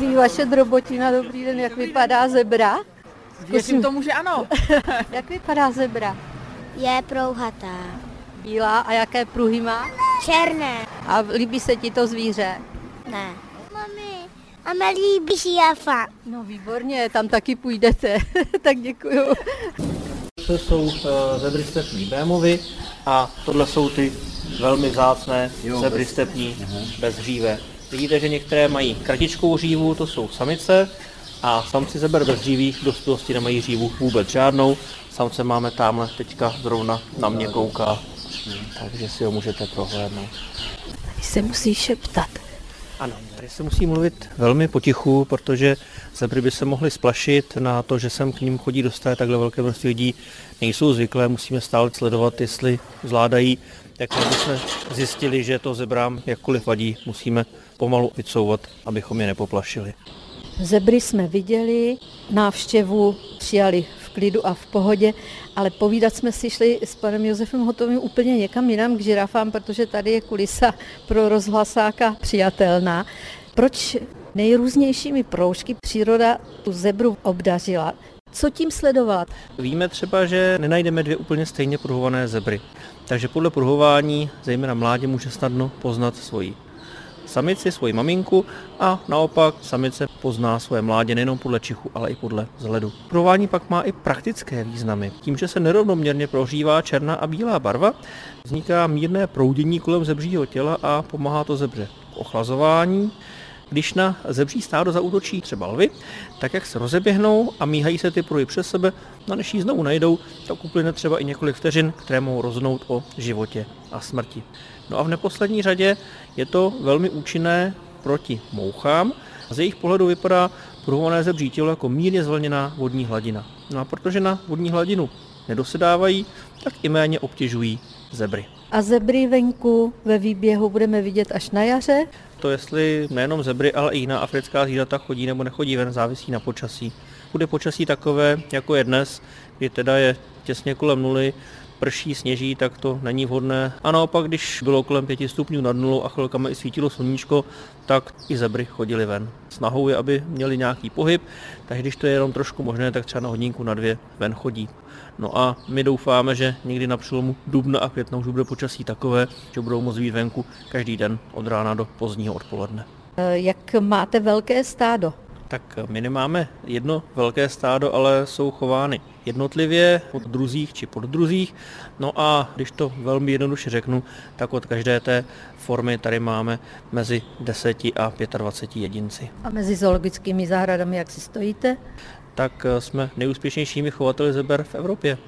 Ví vaše drobotina, dobrý den, jak vypadá zebra? Věřím tomu, že ano. jak vypadá zebra? Je prouhatá. Bílá a jaké pruhy má? Černé. A líbí se ti to zvíře? Ne. Mami, a mě líbí žirafa. No výborně, tam taky půjdete, tak děkuju. To jsou uh, zebry stepní Bémovy a tohle jsou ty velmi zácné zebry stepní bez hříve. Vidíte, že některé mají kratičkou řívu, to jsou samice, a samci zeber bez v dospělosti nemají hřívu vůbec žádnou. Samce máme tamhle teďka zrovna na mě kouká, takže si ho můžete prohlédnout. Se musí šeptat. Ano, tady se musí mluvit velmi potichu, protože zebry by se mohly splašit na to, že sem k ním chodí dostat takhle velké množství lidí. Nejsou zvyklé, musíme stále sledovat, jestli zvládají. Tak aby jsme zjistili, že to zebrám jakkoliv vadí, musíme pomalu vycouvat, abychom je nepoplašili. Zebry jsme viděli, návštěvu přijali klidu a v pohodě, ale povídat jsme si šli s panem Josefem Hotovým úplně někam jinam k žirafám, protože tady je kulisa pro rozhlasáka přijatelná. Proč nejrůznějšími proužky příroda tu zebru obdařila? Co tím sledovat? Víme třeba, že nenajdeme dvě úplně stejně pruhované zebry. Takže podle pruhování, zejména mládě, může snadno poznat svoji samici, svoji maminku a naopak samice pozná svoje mládě nejenom podle čichu, ale i podle vzhledu. Pruhování pak má i praktické významy. Tím, že se nerovnoměrně prohřívá černá a bílá barva, vzniká mírné proudění kolem zebřího těla a pomáhá to zebře k ochlazování, když na zebří stádo zautočí třeba lvy, tak jak se rozeběhnou a míhají se ty pruhy přes sebe, no než ji znovu najdou, tak uplyne třeba i několik vteřin, které mohou roznout o životě a smrti. No a v neposlední řadě je to velmi účinné proti mouchám. Z jejich pohledu vypadá pruhované zebří tělo jako mírně zvlněná vodní hladina. No a protože na vodní hladinu nedosedávají, tak i méně obtěžují zebry. A zebry venku ve výběhu budeme vidět až na jaře? To jestli nejenom zebry, ale i jiná africká zvířata chodí nebo nechodí ven, závisí na počasí. Bude počasí takové, jako je dnes, kdy teda je těsně kolem nuly, prší, sněží, tak to není vhodné. A naopak, když bylo kolem 5 stupňů nad nulou a chvilkama i svítilo sluníčko, tak i zebry chodili ven. Snahou je, aby měli nějaký pohyb, takže když to je jenom trošku možné, tak třeba na hodinku na dvě ven chodí. No a my doufáme, že někdy na přelomu dubna a května už bude počasí takové, že budou moct být venku každý den od rána do pozdního odpoledne. Jak máte velké stádo? Tak my nemáme jedno velké stádo, ale jsou chovány jednotlivě pod druzích či pod druzích. No a když to velmi jednoduše řeknu, tak od každé té formy tady máme mezi 10 a 25 jedinci. A mezi zoologickými zahradami jak si stojíte? Tak jsme nejúspěšnějšími chovateli zeber v Evropě.